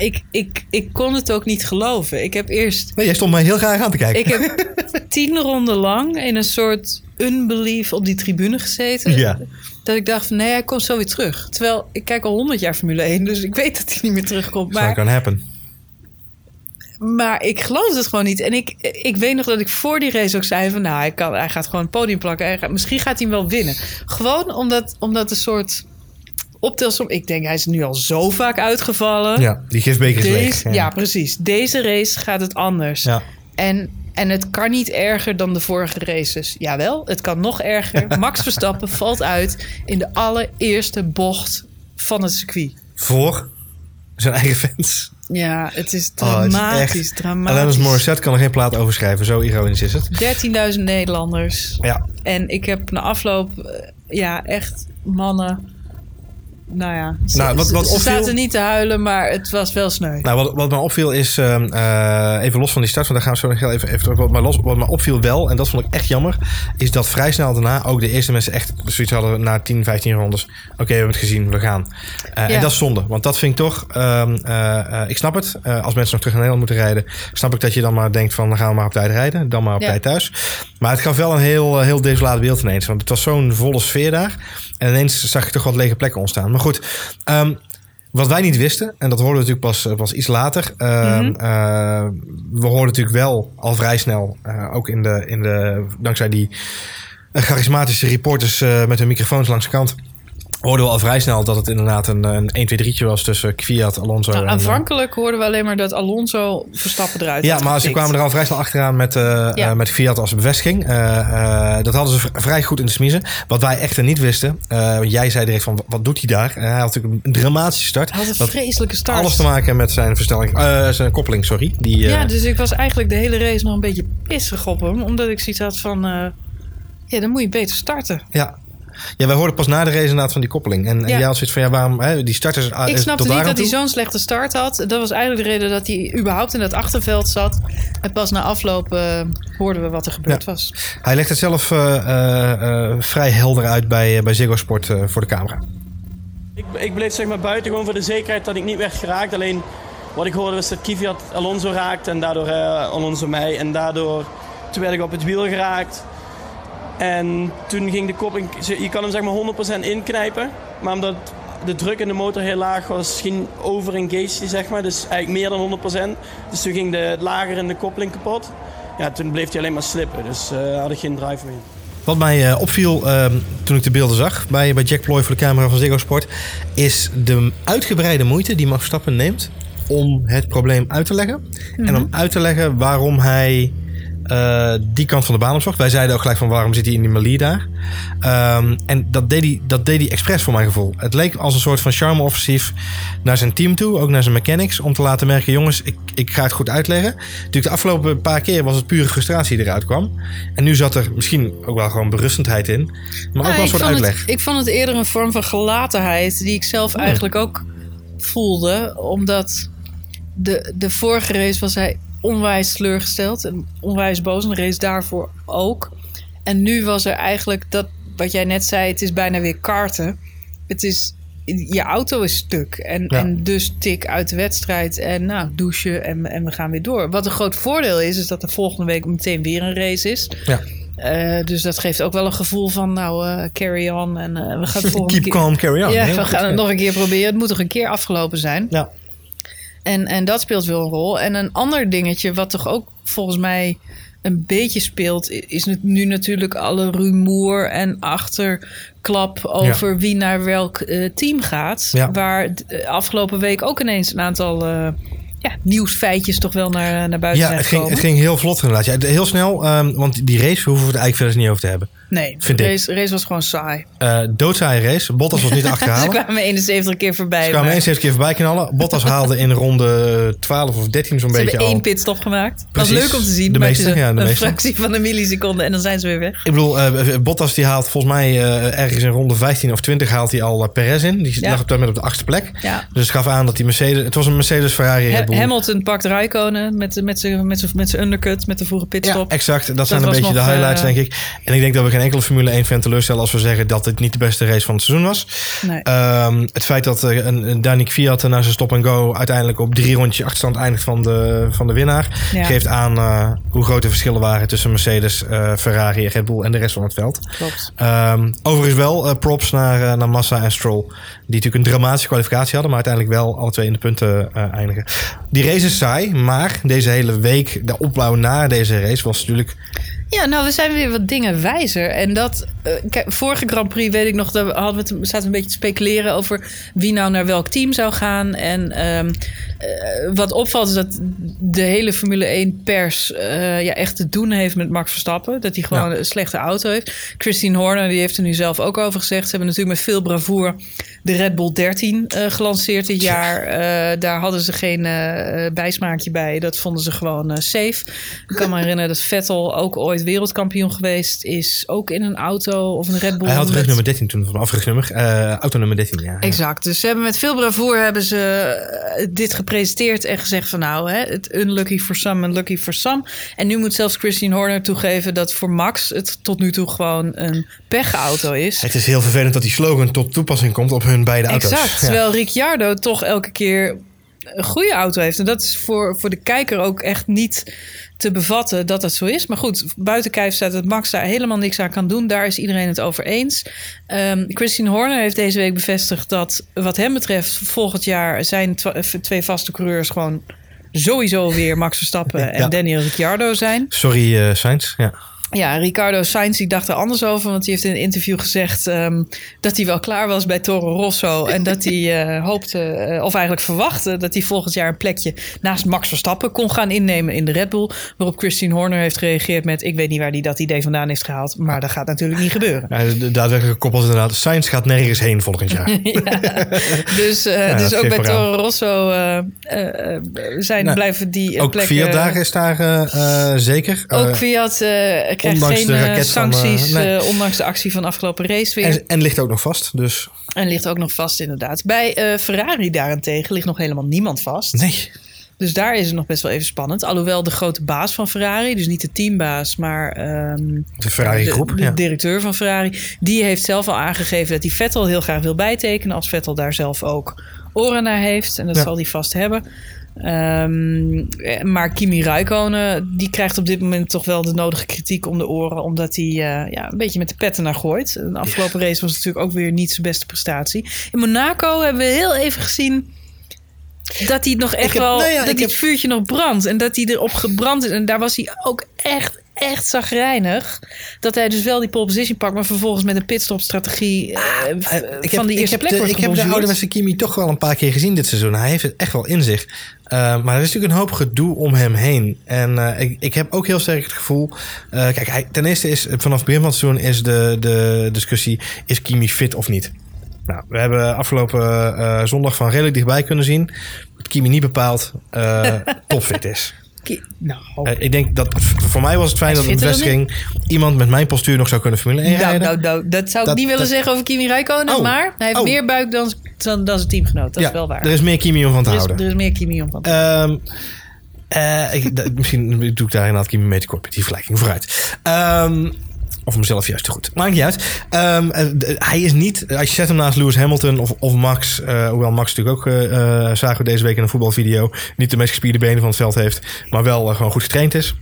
Ik, ik, ik kon het ook niet geloven. Ik heb eerst Nee, jij stond mij heel graag aan te kijken. Ik heb tien ronden lang in een soort unbelief op die tribune gezeten. Ja. Dat ik dacht van nee, hij komt zo weer terug. Terwijl ik kijk al honderd jaar Formule 1, dus ik weet dat hij niet meer terugkomt. Maar, gonna happen. maar ik geloofde het gewoon niet. En ik, ik weet nog dat ik voor die race ook zei van nou, hij, kan, hij gaat gewoon het podium plakken. Hij gaat, misschien gaat hij hem wel winnen. Gewoon omdat, omdat een soort optelsom... Ik denk, hij is nu al zo vaak uitgevallen. Ja, die gifbeker is leeg. Ja. precies. Deze race gaat het anders. Ja. En, en het kan niet erger dan de vorige races. Jawel, het kan nog erger. [LAUGHS] Max Verstappen valt uit in de allereerste bocht van het circuit. Voor zijn eigen fans. Ja, het is Oh, het is dramatisch, echt- dramatisch. Alanis Morissette kan er geen plaat over schrijven. Zo ironisch is het. 13.000 Nederlanders. Ja, En ik heb na afloop, eh, ja, echt mannen... Nou ja, ze, Nou, wat- wat ze opviel- zaten niet te huilen, maar het was wel sneu. nou, wat, wat me opviel is, ehm, eh, even los van die start, want daar gaan we zo nog heel even, even terug. Wat me, los, wat me opviel wel, en dat vond ik echt jammer, is dat vrij snel daarna ook de eerste mensen echt zoiets hadden na 10, 15 rondes. Oké, we hebben het gezien, we gaan. Eh, Ja. En dat is zonde, want dat vind ik toch, ehm, eh, ik snap het, als mensen nog terug naar Nederland moeten rijden, snap ik dat je dan maar denkt van, dan gaan we maar op tijd rijden, dan maar op Ja. tijd thuis. Maar het gaf wel een heel, heel desolate beeld ineens, want het was zo'n volle sfeer daar. En ineens zag je toch wat lege plekken ontstaan. Maar goed, ehm, wat wij niet wisten, en dat hoorden we natuurlijk pas, eh, pas iets later. ehm, Mhm. eh, we hoorden natuurlijk wel al vrij snel, eh, ook in de, in de, dankzij die charismatische reporters met hun microfoons langs de kant. Hoorden we al vrij snel dat het inderdaad een, een 1-2-3'tje was tussen Kvyat, Alonso Nou, en... eh, aanvankelijk hoorden we alleen maar dat Alonso Verstappen eruit Ja, maar ze kwamen er al vrij snel achteraan met, Ja. eh, met Fiat als bevestiging. Dat hadden ze vrij goed in de smiezen. Wat wij echter niet wisten. jij zei direct van, wat- doet hij daar? Hij had natuurlijk een dramatische start. Hij had een vreselijke start. alles te maken met zijn versnelling, zijn koppeling, sorry. Die, Ja, dus ik was eigenlijk de hele race nog een beetje pissig op hem. Omdat ik zoiets had van... ja, dan moet je beter starten. ja. Ja, wij hoorden pas na de race inderdaad van die koppeling. En, en Ja. jij had zoiets van, ja, waarom, hè, die starters ah, Ik snapte niet dat hij zo'n slechte start had. Dat was eigenlijk de reden dat hij überhaupt in dat achterveld zat. En pas na afloop eh, hoorden we wat er gebeurd Ja. was. Hij legt het zelf eh, eh, eh, vrij helder uit bij, bij Ziggo Sport eh, voor de camera. Ik, ik bleef zeg maar buiten gewoon voor de zekerheid dat ik niet werd geraakt. Alleen wat ik hoorde was dat Kvyat Alonso raakte en daardoor eh, Alonso mij. En daardoor toen werd ik op het wiel geraakt. En toen ging de koppeling... Je kan hem zeg maar 100% inknijpen. Maar omdat de druk in de motor heel laag was, ging over-engaged zeg maar. Dus eigenlijk meer dan 100%. Dus toen ging de lager in de koppeling kapot. Ja, toen bleef hij alleen maar slippen. Dus eh, had ik geen drive meer. Wat mij eh, opviel ehm, toen ik de beelden zag bij, bij Jack Ploy voor de camera van Ziggo Sport... is de uitgebreide moeite die Max Verstappen neemt om het probleem uit te leggen. En om uit te leggen waarom hij eh, die kant van de baan opzocht. Wij zeiden ook gelijk van waarom zit hij in die melee daar. Ehm, en dat deed, hij, dat deed hij expres voor mijn gevoel. Het leek als een soort van charme-offensief naar zijn team toe. Ook naar zijn mechanics. Om te laten merken, jongens, ik, ik ga het goed uitleggen. Natuurlijk de afgelopen paar keer was het pure frustratie die eruit kwam. En nu zat er misschien ook wel gewoon berustendheid in. Maar ook Ja, wel een soort uitleg. het, ik vond het eerder een vorm van gelatenheid die ik zelf eigenlijk ook voelde. Omdat de, de vorige race was hij onwijs teleurgesteld en onwijs boos. En de race daarvoor ook. En nu was er eigenlijk dat, wat jij net zei, het is bijna weer karten. Het is, je auto is stuk. En, Ja. en dus tik uit de wedstrijd. En nou, douchen en, en we gaan weer door. Wat een groot voordeel is, is dat er volgende week meteen weer een race is. Ja. Eh, dus dat geeft ook wel een gevoel van, nou, eh, carry on. En eh, we gaan het [LAUGHS] volgende Keep keer... calm, carry on. Ja, Heel we gaan het nog een keer proberen. Het moet toch een keer afgelopen zijn. Ja. En, en dat speelt wel een rol. En een ander dingetje, wat toch ook volgens mij een beetje speelt, is nu- natuurlijk alle rumoer en achterklap over wie naar welk eh, team gaat. Ja. Waar eh, afgelopen week ook ineens een aantal eh, ja, nieuwsfeitjes toch wel naar, naar buiten Ja, zijn het ging, het ging heel vlot inderdaad. Ja, heel snel, ehm, want die race hoeven we het eigenlijk verder niet over te hebben. Nee, vind de ik. race, race was gewoon saai. Eh doodzaaie race. Bottas was niet [LAUGHS] te Ze kwamen 71 keer voorbij. Ze kwamen maar eens even keer voorbij knallen. Bottas haalde in ronde 12 of 13 zo'n Ze beetje hebben één pitstop gemaakt. Dat was leuk om te zien. De meeste, ja, de een meeste. fractie van een milliseconde en dan zijn ze weer weg. Ik bedoel, eh, Bottas die haalt volgens mij eh, ergens in ronde 15 of 20 haalt hij al eh, Perez in. Die Ja. lag op dat moment op de achtste plek. Ja. Dus het gaf aan dat die Mercedes... Het was een Mercedes Ferrari Red Ha-. Hamilton pakt Raikkonen met, met zijn met zijn- met undercut, met de vroege Ja, pitstop. exact. Dat, zijn een beetje de highlights, eh, denk ik. En ik denk dat we geen enkele Formule 1 fan teleurstellen als we zeggen dat het niet de beste race van het seizoen was. Nee. Ehm, het feit dat eh, een, een Danny Kvyat na zijn stop en go uiteindelijk op drie rondjes achterstand eindigt van de, van de winnaar, Ja. geeft aan eh, hoe groot de verschillen waren tussen Mercedes, eh, Ferrari, Red Bull en de rest van het veld. Klopt. Ehm, overigens wel props naar, naar Massa en Stroll. Die natuurlijk een dramatische kwalificatie hadden, maar uiteindelijk wel alle twee in de punten eh, eindigen. Die race is saai, maar deze hele week, de opbouw naar deze race was natuurlijk Ja, nou, we zijn weer wat dingen wijzer. En dat, kijk, vorige Grand Prix weet ik nog, dat hadden we het, zaten we een beetje te speculeren over wie nou naar welk team zou gaan. En ehm, eh, wat opvalt is dat de hele Formule 1 pers eh, ja, echt te doen heeft met Max Verstappen. Dat hij gewoon Ja. een slechte auto heeft. Christine Horner, die heeft er nu zelf ook over gezegd. Ze hebben natuurlijk met veel bravoure de Red Bull 13 eh, gelanceerd dit jaar. Eh, daar hadden ze geen eh, eh, bijsmaakje bij. Dat vonden ze gewoon eh, safe. Ik kan me herinneren dat Vettel ook ooit wereldkampioen geweest is. Ook in een auto of een Red Bull. Hij had rug nummer 13 toen, of rugnummer. eh auto nummer 13, ja. Exact. Dus ze hebben met veel bravoure hebben ze eh, dit gepresenteerd en gezegd van nou, hè, het unlucky for some and lucky for some. En nu moet zelfs Christine Horner toegeven dat voor Max het tot nu toe gewoon een pechauto is. Het is heel vervelend dat die slogan tot toepassing komt op hun beide auto's. Exact. Ja. Terwijl Ricciardo toch elke keer een goede auto heeft. En dat is voor, voor de kijker ook echt niet te bevatten dat dat zo is. Maar goed, buiten kijf staat dat Max daar helemaal niks aan kan doen. Daar is iedereen het over eens. Ehm, Christine Horner heeft deze week bevestigd dat wat hem betreft volgend jaar zijn eh, twee vaste coureurs gewoon sowieso weer Max Verstappen [LAUGHS] en. Daniel Ricciardo zijn. Sorry, Sainz. Ja. Ja, Ricardo Sainz die dacht er anders over. Want die heeft in een interview gezegd ehm, dat hij wel klaar was bij Toro Rosso. [LAUGHS] En dat hij eh, hoopte, eh, of eigenlijk verwachtte, dat hij volgend jaar een plekje naast Max Verstappen kon gaan innemen in de Red Bull. Waarop Christine Horner heeft gereageerd met: Ik weet niet waar hij dat idee vandaan heeft gehaald. Maar dat gaat natuurlijk niet gebeuren. Ja, de daadwerkelijke koppel is inderdaad. Science gaat nergens heen volgend jaar. [LAUGHS] [LAUGHS] Dus, eh, Ja, dus ook bij. Toro Rosso zijn, Nou, blijven die Ook plekken... vier dagen is daar zeker. Ook Fiat krijgt ondanks geen de eh, van, eh, sancties, nee. eh, ondanks de actie van de afgelopen race weer. en, en ligt ook nog vast. Dus En ligt ook nog vast, inderdaad. Bij eh, Ferrari daarentegen ligt nog helemaal niemand vast. nee. Dus daar is het nog best wel even spannend. Alhoewel de grote baas van Ferrari, dus niet de teambaas, maar ehm, De Ferrari de, groep. de ja. directeur van Ferrari, die heeft zelf al aangegeven dat hij Vettel heel graag wil bijtekenen. Als Vettel daar zelf ook oren naar heeft. En dat Ja. zal hij vast hebben. Ehm, eh, maar Kimi Räikkönen, die krijgt op dit moment toch wel de nodige kritiek om de oren. Omdat hij eh, ja, een beetje met de petten naar gooit. De afgelopen race was natuurlijk ook weer niet zijn beste prestatie. In Monaco hebben we heel even gezien dat hij nog echt heb- wel, nou ja, dat heb- het vuurtje nog brandt. En dat hij erop gebrand is. En daar was hij ook echt, echt zagrijnig. Dat hij dus wel die pole position pakt, maar vervolgens met een pitstop-strategie eh, Eh, van die eerste heb plek de, wordt ik heb de gebonjourd. ouderwetse Kimi toch wel een paar keer gezien dit seizoen. Hij heeft het echt wel in zich. Eh, maar er is natuurlijk een hoop gedoe om hem heen. En eh, ik, ik heb ook heel sterk het gevoel... eh, kijk, ten eerste is vanaf het begin van het seizoen... is de, de discussie, is Kimi fit of niet? Nou, we hebben afgelopen zondag van redelijk dichtbij kunnen zien... dat Kimi niet bepaald eh, [LAUGHS] topfit is. Nou, Eh, ik denk dat voor mij was het fijn dat een bevestiging... iemand met mijn postuur nog zou kunnen Formule 1 nou, nou, nou, dat zou ik Dat- niet willen dat- zeggen over Kimi Räikkönen, Oh. maar hij heeft Oh. meer buik dan, dan, dan zijn teamgenoot. Dat ja, is wel waar. er is meer Kimi om van te er, is, houden. er is meer Kimi om van. Ehm, eh, ik, [LAUGHS] d- misschien doe ik daar inderdaad Kimi mee tekort met die vergelijking vooruit. Ehm, of mezelf juist te goed. Maakt niet uit. Ehm, eh, hij is niet, als je zet hem naast Lewis Hamilton of, of Max, eh, hoewel Max natuurlijk ook, eh, eh, zagen we deze week in een voetbalvideo, niet de meest gespierde benen van het veld heeft, maar wel eh, gewoon goed getraind is.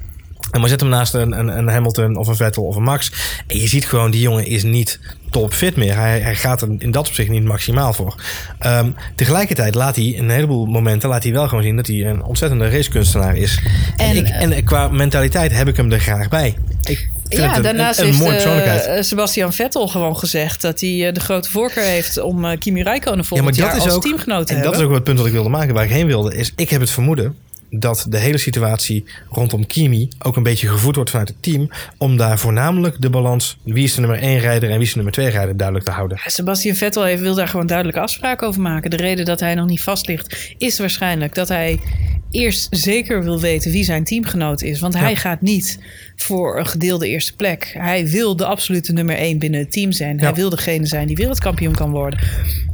En maar zet hem naast een, een, een Hamilton of een Vettel of een Max. En je ziet gewoon, die jongen is niet topfit meer. Hij, hij gaat er in dat opzicht niet maximaal voor. Ehm, tegelijkertijd laat hij een heleboel momenten laat hij wel gewoon zien dat hij een ontzettende racekunstenaar is. En, En, ik, en qua mentaliteit heb ik hem er graag bij. Ik Ja, een, daarnaast een, een heeft mooie eh. Sebastian Vettel gewoon gezegd dat hij eh, de grote voorkeur heeft om eh, Kimi Räikkönen volgend jaar als teamgenoot te en hebben. dat is ook het punt dat ik wilde maken, waar ik heen wilde, is ik heb het vermoeden dat de hele situatie rondom Kimi ook een beetje gevoed wordt vanuit het team. Om daar voornamelijk de balans wie is de nummer 1 rijder en wie is de nummer 2 rijder duidelijk te houden. Sebastian Vettel heeft, wil daar gewoon duidelijke afspraken over maken. De reden dat hij nog niet vast ligt, is waarschijnlijk dat hij eerst zeker wil weten wie zijn teamgenoot is. Want hij Ja. gaat niet voor een gedeelde eerste plek. Hij wil de absolute nummer één binnen het team zijn. Hij wil degene zijn die wereldkampioen kan worden.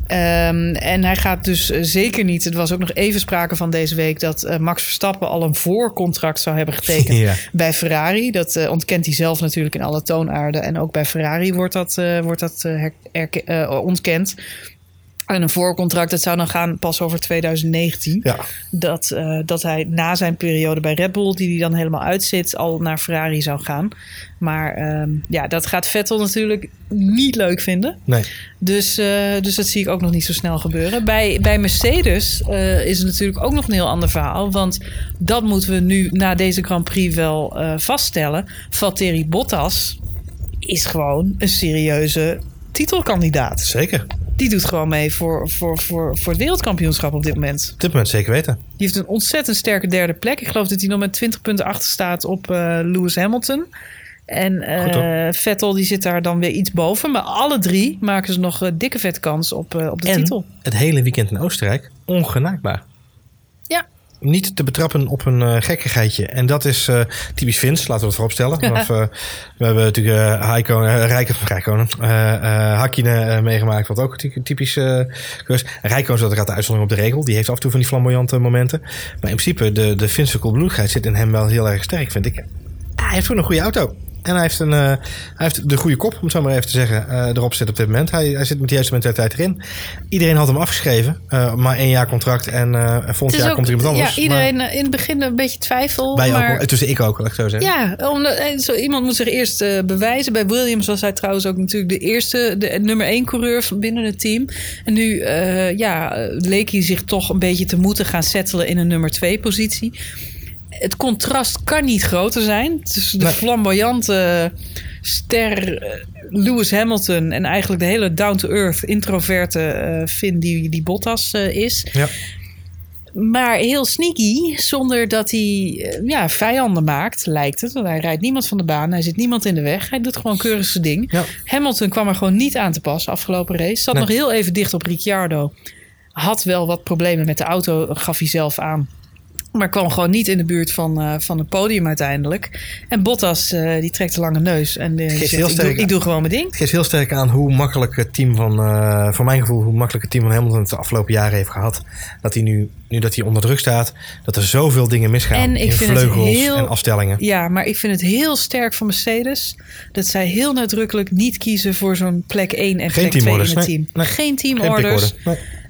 Ehm, en hij gaat dus eh, zeker niet. Het was ook nog even sprake van deze week dat eh, Max Verstappen al een voorcontract zou hebben getekend Ja. bij Ferrari. Dat eh, ontkent hij zelf natuurlijk in alle toonaarden. En ook bij Ferrari wordt dat, eh, wordt dat eh, ontkend. En een voorcontract, dat zou dan gaan pas over 2019. Ja. Dat, eh, dat hij na zijn periode bij Red Bull, die hij dan helemaal uitzit, al naar Ferrari zou gaan. Maar ehm, ja, dat gaat Vettel natuurlijk niet leuk vinden. Nee. Dus, eh, dus dat zie ik ook nog niet zo snel gebeuren. Bij, bij Mercedes eh, is het natuurlijk ook nog een heel ander verhaal. Want dat moeten we nu na deze Grand Prix wel vaststellen. Valtteri Bottas is gewoon een serieuze titelkandidaat. Zeker. Die doet gewoon mee voor, voor, voor, voor het wereldkampioenschap op dit moment. Op dit moment zeker weten. Die heeft een ontzettend sterke derde plek. Ik geloof dat hij nog met 20 punten achter staat op eh, Lewis Hamilton. En eh, hoor. Vettel die zit daar dan weer iets boven. Maar alle drie maken ze nog een dikke vet kans op, eh, op de en titel. het hele weekend in Oostenrijk ongenaakbaar. Niet te betrappen op een eh gekkigheidje. En dat is eh, typisch Vins, laten we het vooropstellen. [LAUGHS] Vanaf, eh, we hebben natuurlijk uh, Rijkonen, Hakkinen eh, meegemaakt. Wat ook ty- typisch uh, is. Rijkonen is uiteraard de uitzondering op de regel. Die heeft af en toe van die flamboyante momenten. Maar in principe, de, de Finse koelbloedigheid zit in hem wel heel erg sterk, vind ik. Ah, hij heeft gewoon een goede auto. En hij heeft, een, uh, hij heeft de goede kop, om het zo maar even te zeggen, uh, erop zit op dit moment. Hij, hij zit met de juiste mentaliteit erin. Iedereen had hem afgeschreven. Uh, maar één jaar contract en volgend jaar ook, komt er iemand anders. Ja, iedereen maar, in het begin een beetje twijfel. Bij maar, ook, tussen ik ook, laat ik zo zeggen. Ja, omdat, zo, iemand moet zich eerst bewijzen. Bij Williams was hij trouwens ook natuurlijk de eerste, de nummer één coureur binnen het team. En nu ja, leek hij zich toch een beetje te moeten gaan settelen in een nummer twee positie. Het contrast kan niet groter zijn. Tussen de Nee. flamboyante ster eh, Lewis Hamilton... en eigenlijk de hele down-to-earth, introverte eh Finn die, die Bottas eh, is. Ja. Maar heel sneaky, zonder dat hij ja, vijanden maakt, lijkt het. Want hij rijdt niemand van de baan, hij zit niemand in de weg. Hij doet gewoon keurig zijn ding. Ja. Hamilton kwam er gewoon niet aan te pas afgelopen race. Zat Nee. nog heel even dicht op Ricciardo. Had wel wat problemen met de auto, gaf hij zelf aan. Maar kwam gewoon niet in de buurt van, eh, van het podium uiteindelijk. En Bottas, eh, die trekt de lange neus. En eh, zegt, heel ik, doe, sterk ik doe gewoon mijn ding. Het geeft heel sterk aan hoe makkelijk het team van, voor mijn gevoel, hoe makkelijk het team van Hamilton het de afgelopen jaren heeft gehad. Dat hij nu, nu dat hij onder druk staat, dat er zoveel dingen misgaan En ik in vind het vleugels heel- en afstellingen. Ja, maar ik vind het heel sterk van Mercedes... dat zij heel nadrukkelijk niet kiezen voor zo'n plek 1 en Geen plek 2 in teamorders, het team. Nee. Geen Geen teamorders.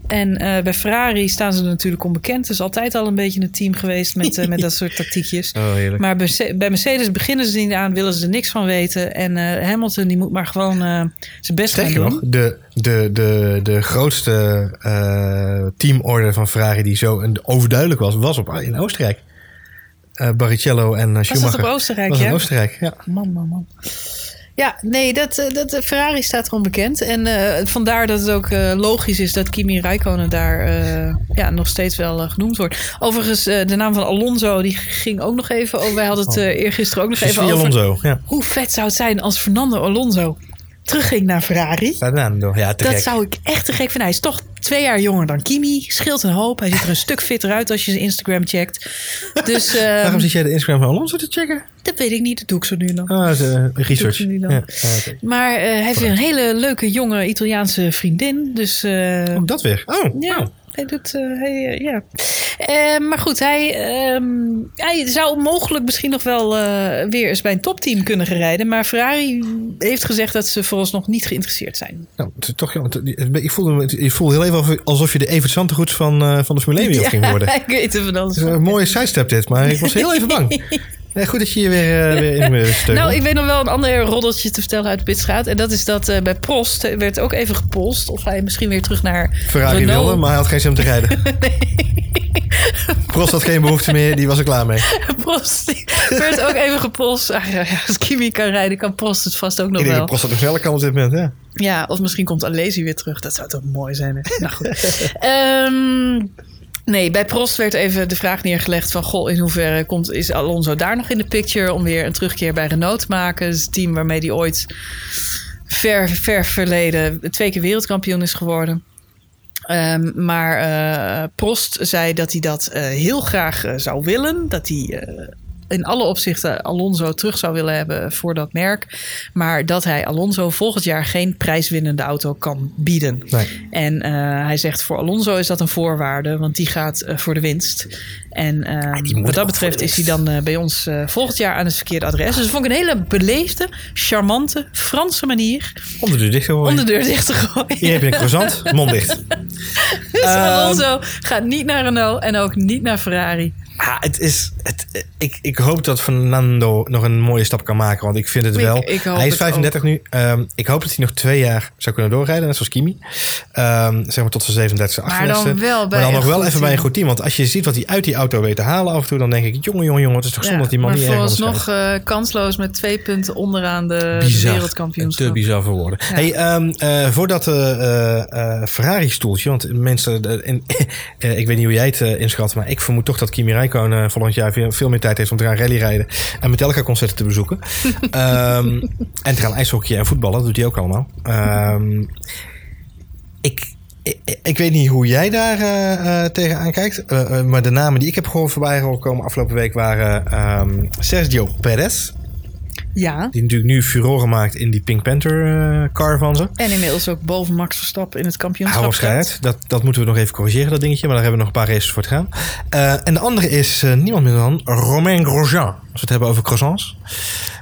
En eh, bij Ferrari staan ze natuurlijk onbekend. Het is altijd al een beetje een team geweest met, eh, met [LAUGHS] dat soort tactiekjes. Oh. Maar bij, Merce- bij Mercedes beginnen ze niet aan, willen ze er niks van weten. En eh, Hamilton die moet maar gewoon zijn best gaan Sterker doen. nog, de, de, de, de grootste teamorder van Ferrari die zo overduidelijk was, was op, in Oostenrijk. Barrichello en eh, Was Schumacher. dat op Oostenrijk, was ja? Oostenrijk, ja. Man, man, man. Ja, nee, dat, eh, dat, eh, Ferrari staat gewoon bekend. En eh, vandaar dat het ook logisch is dat Kimi Räikkönen daar ja, nog steeds wel genoemd wordt. Overigens, de naam van Alonso, die ging ook nog even over. Wij hadden het eh, eergisteren ook nog even over. Alonso, ja. Hoe vet zou het zijn als Fernando Alonso terugging naar Ferrari? Fernando, ja, te Dat gek. zou ik echt te gek vinden. Hij is toch twee jaar jonger dan Kimi. Scheelt een hoop. Hij ziet er een stuk fitter uit als je zijn Instagram checkt. Dus [LAUGHS] Waarom zit jij de Instagram van Alonso te checken? dat weet ik niet. Dat doe ik zo nu nog. Ah, is, eh, research. Dan. Ja, ja. Maar eh, hij heeft een hele leuke jonge Italiaanse vriendin. Dus eh, Oh, dat weer. Oh, ja, nou. Hij doet. eh, hij, eh, ja. Eh, maar goed, hij, ehm, hij zou mogelijk misschien nog wel eh, weer eens bij een topteam kunnen rijden. Maar Ferrari heeft gezegd dat ze vooralsnog niet geïnteresseerd zijn. Nou, het is toch, ja, het- ik voelde, ik voelde heel even alsof- je de Evert Santegoeds van, eh, van de Formule 1 wereld [LAUGHS] ging worden. ik weet er van alles Het een mooie sidestep dit, maar ik was heel even bang. [LAUGHS] Nee, goed dat je hier weer, eh, weer in steunt. Nou, ik weet nog wel een ander roddeltje te vertellen uit de pitstraat. En dat is dat eh, bij Prost werd ook even gepolst. Of hij misschien weer terug naar Ferrari Renault. wilde, maar hij had geen zin om te rijden. [LAUGHS] Prost had geen behoefte meer, die was er klaar mee. [LAUGHS] Prost werd ook even gepolst. Ja, ja, als Kimi kan rijden, kan Prost het vast ook nog Ik denk wel. Prost dat nog sneller kan op dit moment, ja. Ja, of misschien komt Alesi weer terug. Dat zou toch mooi zijn. Hè? Nou goed. [LAUGHS] Ehm, nee, bij Prost werd even de vraag neergelegd van... Goh, in hoeverre komt, is Alonso daar nog in de picture... om weer een terugkeer bij Renault te maken? Het team waarmee hij ooit ver, ver verleden... twee keer wereldkampioen is geworden. Ehm, maar eh, Prost zei dat hij dat eh, heel graag eh, zou willen. Dat hij in alle opzichten Alonso terug zou willen hebben voor dat merk. Maar dat hij Alonso volgend jaar geen prijswinnende auto kan bieden. Nee. En eh, hij zegt voor Alonso is dat een voorwaarde, want die gaat eh, voor de winst. En moet wat dat betreft is hij dan eh, bij ons eh, volgend jaar aan het verkeerde adres. Dus dat vond ik een hele beleefde, charmante, Franse manier Om de deur dicht te om gooien. de deur dicht te gooien. Hier heb je een croissant, [LAUGHS] mond dicht. Dus Ehm, Alonso gaat niet naar Renault en ook niet naar Ferrari. Ah, het is, het, ik, ik hoop dat Fernando nog een mooie stap kan maken. Want ik vind het Ik- wel. ik hij is het 35 nu. Ehm, ik hoop dat hij nog twee jaar zou kunnen doorrijden. Net zoals Kimi. Ehm, zeg maar tot zijn 37, Maar dan 38. wel bij maar dan nog wel even bij een goed team. Want als je ziet wat hij uit die auto weet te halen af en toe. Dan denk ik, jongen, jongen, jongen. Het is toch zonde dat die man maar niet ergens vooralsnog eh, kansloos met twee punten onderaan de bizar. wereldkampioenschap. Te bizar voor woorden. Ja. Hey, ehm, eh, voor dat eh, Ferrari-stoeltje, want mensen, en, [LAUGHS] ik weet niet hoe jij het inschat, maar ik vermoed toch dat Kimi eh, volgend jaar veel, veel meer tijd heeft om te gaan rallyrijden en Metallica-concerten te bezoeken. [LAUGHS] Ehm, en te gaan ijshockeyen en voetballen, dat doet hij ook allemaal. Ehm, ik, ik, ik weet niet hoe jij daar eh, tegenaan kijkt, maar de namen die ik heb gewoon voorbij horen komen afgelopen week waren ehm, Sergio Perez. Ja, Die natuurlijk nu furoren maakt in die Pink Panther eh, car van ze. en inmiddels ook boven Max Verstappen in het kampioenschap. Hou. Dat, dat moeten we nog even corrigeren, dat dingetje. Maar daar hebben we nog een paar races voor te gaan. Eh, en de andere is eh, niemand minder dan Romain Grosjean. Als we het hebben over croissants.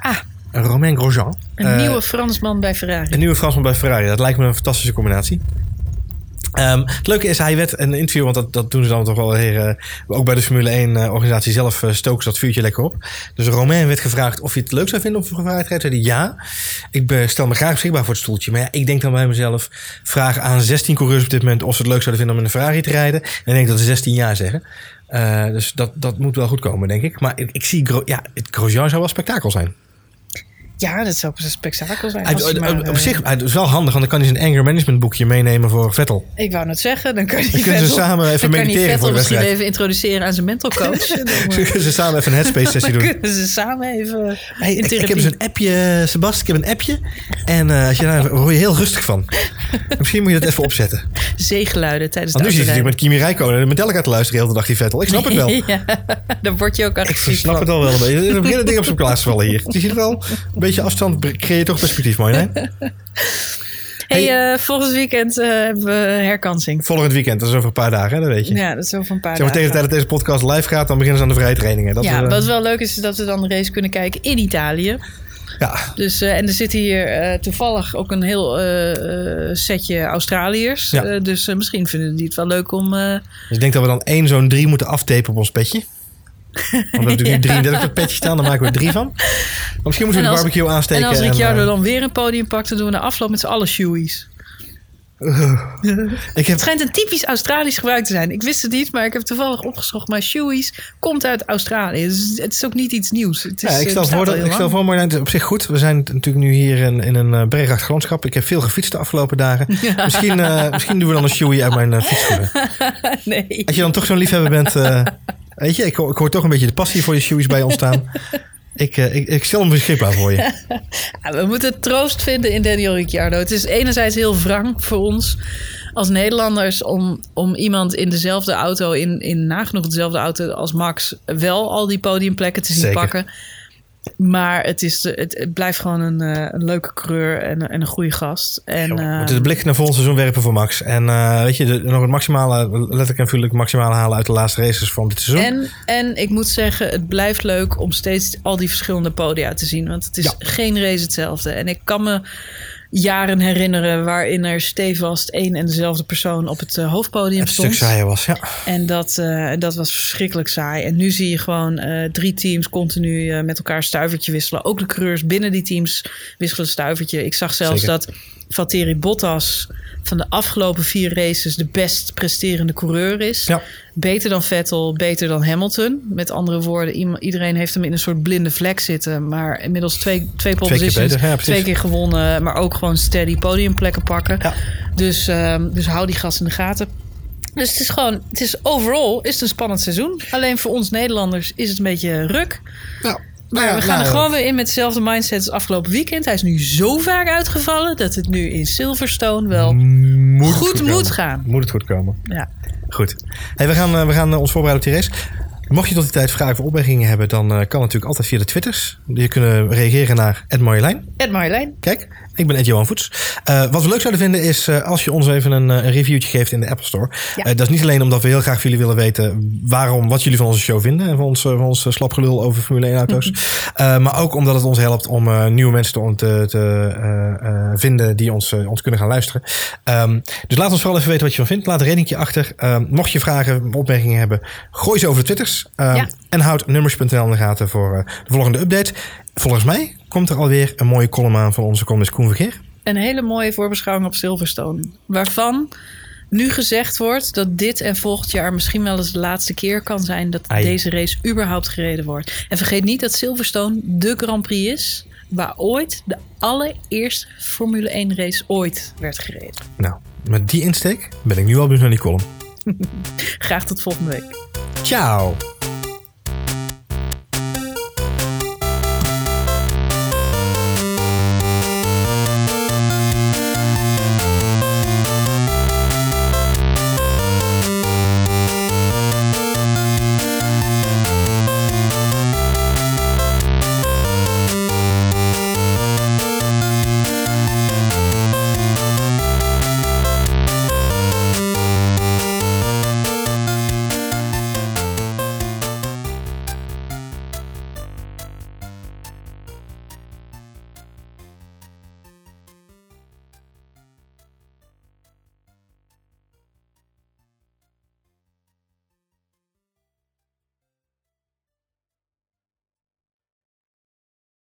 Ah, Romain Grosjean. een nieuwe Fransman bij Ferrari. Een nieuwe Fransman bij Ferrari. Dat lijkt me een fantastische combinatie. Ehm, het leuke is, hij werd een interview, want dat, dat doen ze dan toch wel weer, ook bij de Formule 1 eh, zelf uh, stoken ze dat vuurtje lekker op. Dus Romain werd gevraagd of hij het leuk zou vinden om een vrijheid rijdt. Zei hij ja, ik stel me graag beschikbaar voor het stoeltje. Maar ja, ik denk dan bij mezelf, vraag aan 16 coureurs op dit moment of ze het leuk zouden vinden om in een Ferrari te rijden. En ik denk dat ze 16 jaar zeggen. Eh, dus dat, dat moet wel goed komen, denk ik. Maar ik, ik zie, ja, het Grosjean zou wel spektakel zijn. Ja, dat zou een spektakel zijn. Hij- als hij op, maar, op eh, zich, het is wel handig, want dan kan hij zijn anger management boekje meenemen voor Vettel. Ik wou net zeggen, dan kan hij Dan kunnen ze Vettel- samen even mediteren voor Vettel misschien wedstrijd. even introduceren aan zijn mental coach. [LAUGHS] Dan, eh, Ze samen even een headspace [LAUGHS] sessie dan doen. kunnen ze samen even Hey, in ik, ik heb dus een appje, Sebast, ik heb een appje. En eh, als je daar word je heel rustig van. [LAUGHS] Misschien moet je dat even opzetten. zeegeluiden tijdens Want de nu zit je met Kimi Räikkönen en Metallica te luisteren de hele dag die Vettel. Ik snap het wel. ja, dan word je ook Ik agressief snap van. het al wel een beetje. Er beginnen dingen op zijn plaats vallen hier. Je ziet wel, een beetje afstand creëer je toch perspectief, mooi [LAUGHS] hè? Hey, eh, volgend weekend eh, hebben we herkansing. Volgend weekend, dat is over een paar dagen, hè, dat weet je. Ja, dat is over een paar Zeg maar tegen de dagen. tijd dat deze podcast live gaat, dan beginnen ze aan de vrije trainingen. Dat ja, is, eh, wat wel leuk is, is dat we dan de race kunnen kijken in Italië. ja, Dus, en er zit hier toevallig ook een heel setje Australiërs. Ja. Dus misschien vinden die het wel leuk om... dus ik denk dat we dan één zo'n drie moeten aftapen op ons petje. Want we hebben natuurlijk nu 33 op petjes staan, dan maken we er drie van. Maar misschien moeten we En de als- barbecue aansteken. en als Ricciardo eh, dan weer een podium pakt, dan doen we de afloop met z'n allen shoeies. ik heb, Het schijnt een typisch Australisch gebruik te zijn. Ik wist het niet, maar ik heb toevallig opgezocht. Maar shoeies komt uit Australië. Dus het is ook niet iets nieuws. Het is, Ja, ik eh, stel voor, dat, ik stel voor Marjolein, het is op zich goed. We zijn natuurlijk nu hier in, in een bergachtig landschap. Ik heb veel gefietst de afgelopen dagen. [LAUGHS] Misschien, eh, misschien doen we dan een shoei uit mijn uh, fietsschoenen. [LAUGHS] Nee. Als je dan toch zo'n liefhebber bent, eh, weet je, ik, hoor- ik hoor toch een beetje de passie voor je shoeies bij ons staan. [LAUGHS] Ik, eh, ik, ik stel hem beschikbaar voor je. [LAUGHS] We moeten troost vinden in Daniel Ricciardo. Het is enerzijds heel wrang voor ons als Nederlanders om, om iemand in dezelfde auto, in, in nagenoeg dezelfde auto als Max, wel al die podiumplekken te zien Zeker. pakken. Maar het, is, de- het, het blijft gewoon een, eh, een leuke creur en, en een goede gast. En, We eh, moeten de blik naar volgend seizoen werpen voor Max. En eh, weet je, de- nog het maximale, letterlijk en figuurlijk maximale halen uit de laatste races van dit seizoen. En, en ik moet zeggen, het blijft leuk om steeds al die verschillende podia te zien. Want het is Ja. geen race hetzelfde. En ik kan me jaren herinneren waarin er stevast één en dezelfde persoon op het eh, hoofdpodium het stond. stuk saaier was, ja. En dat, eh, dat was verschrikkelijk saai. En nu zie je gewoon eh, drie teams continu met elkaar stuivertje wisselen. Ook de coureurs binnen die teams wisselen stuivertje. Ik zag zelfs Zeker. dat Valtteri Bottas van de afgelopen vier races de best presterende coureur is. Ja. Beter dan Vettel, beter dan Hamilton. Met andere woorden, iedereen heeft hem in een soort blinde vlek zitten. Maar inmiddels twee, twee pole Twee keer beter, ja, twee keer gewonnen. Maar ook gewoon steady podiumplekken pakken. Ja. Dus, ehm, dus hou die gas in de gaten. Dus het is gewoon, het is overal is het een spannend seizoen. Alleen voor ons Nederlanders is het een beetje ruk. Nou, we gaan er gewoon weer in met dezelfde mindset als afgelopen weekend. Hij is nu zo vaak uitgevallen dat het nu in Silverstone wel moet goed moet gaan. Moet het goed komen. Ja. Goed. Hey, we gaan, eh, we gaan eh, ons voorbereiden op die race. Mocht je tot die tijd vragen of opmerkingen hebben, dan eh, kan natuurlijk altijd via de Twitters. Je kunt reageren naar Ed Marjolein. Ed Marjolein. Kijk, ik ben Ed Johan Voets. Eh, wat we leuk zouden vinden is eh, als je ons even een, eh, een reviewtje geeft in de Apple Store. Ja. Dat is niet alleen omdat we heel graag van jullie willen weten waarom, wat jullie van onze show vinden. En van ons, van ons slapgelul over Formule 1 auto's. Eh, maar ook omdat het ons helpt om nieuwe mensen te, te, vinden die ons, ons kunnen gaan luisteren. Ehm, dus laat ons vooral even weten wat je van vindt. Laat een ratingje achter. Ehm, mocht je vragen, opmerkingen hebben, gooi ze over de Twitters. Ehm, Ja. En houd nummers.nl in de gaten voor de volgende update. Volgens mij komt er alweer een mooie column aan van onze columnist Koen Vergeer. Een hele mooie voorbeschouwing op Silverstone. Waarvan nu gezegd wordt dat dit en volgend jaar misschien wel eens de laatste keer kan zijn dat Ai. deze race überhaupt gereden wordt. En vergeet niet dat Silverstone de Grand Prix is waar ooit de allereerste Formule 1 race ooit werd gereden. Nou, met die insteek ben ik nu al benieuwd naar die column. [LAUGHS] Graag tot volgende week. Ciao!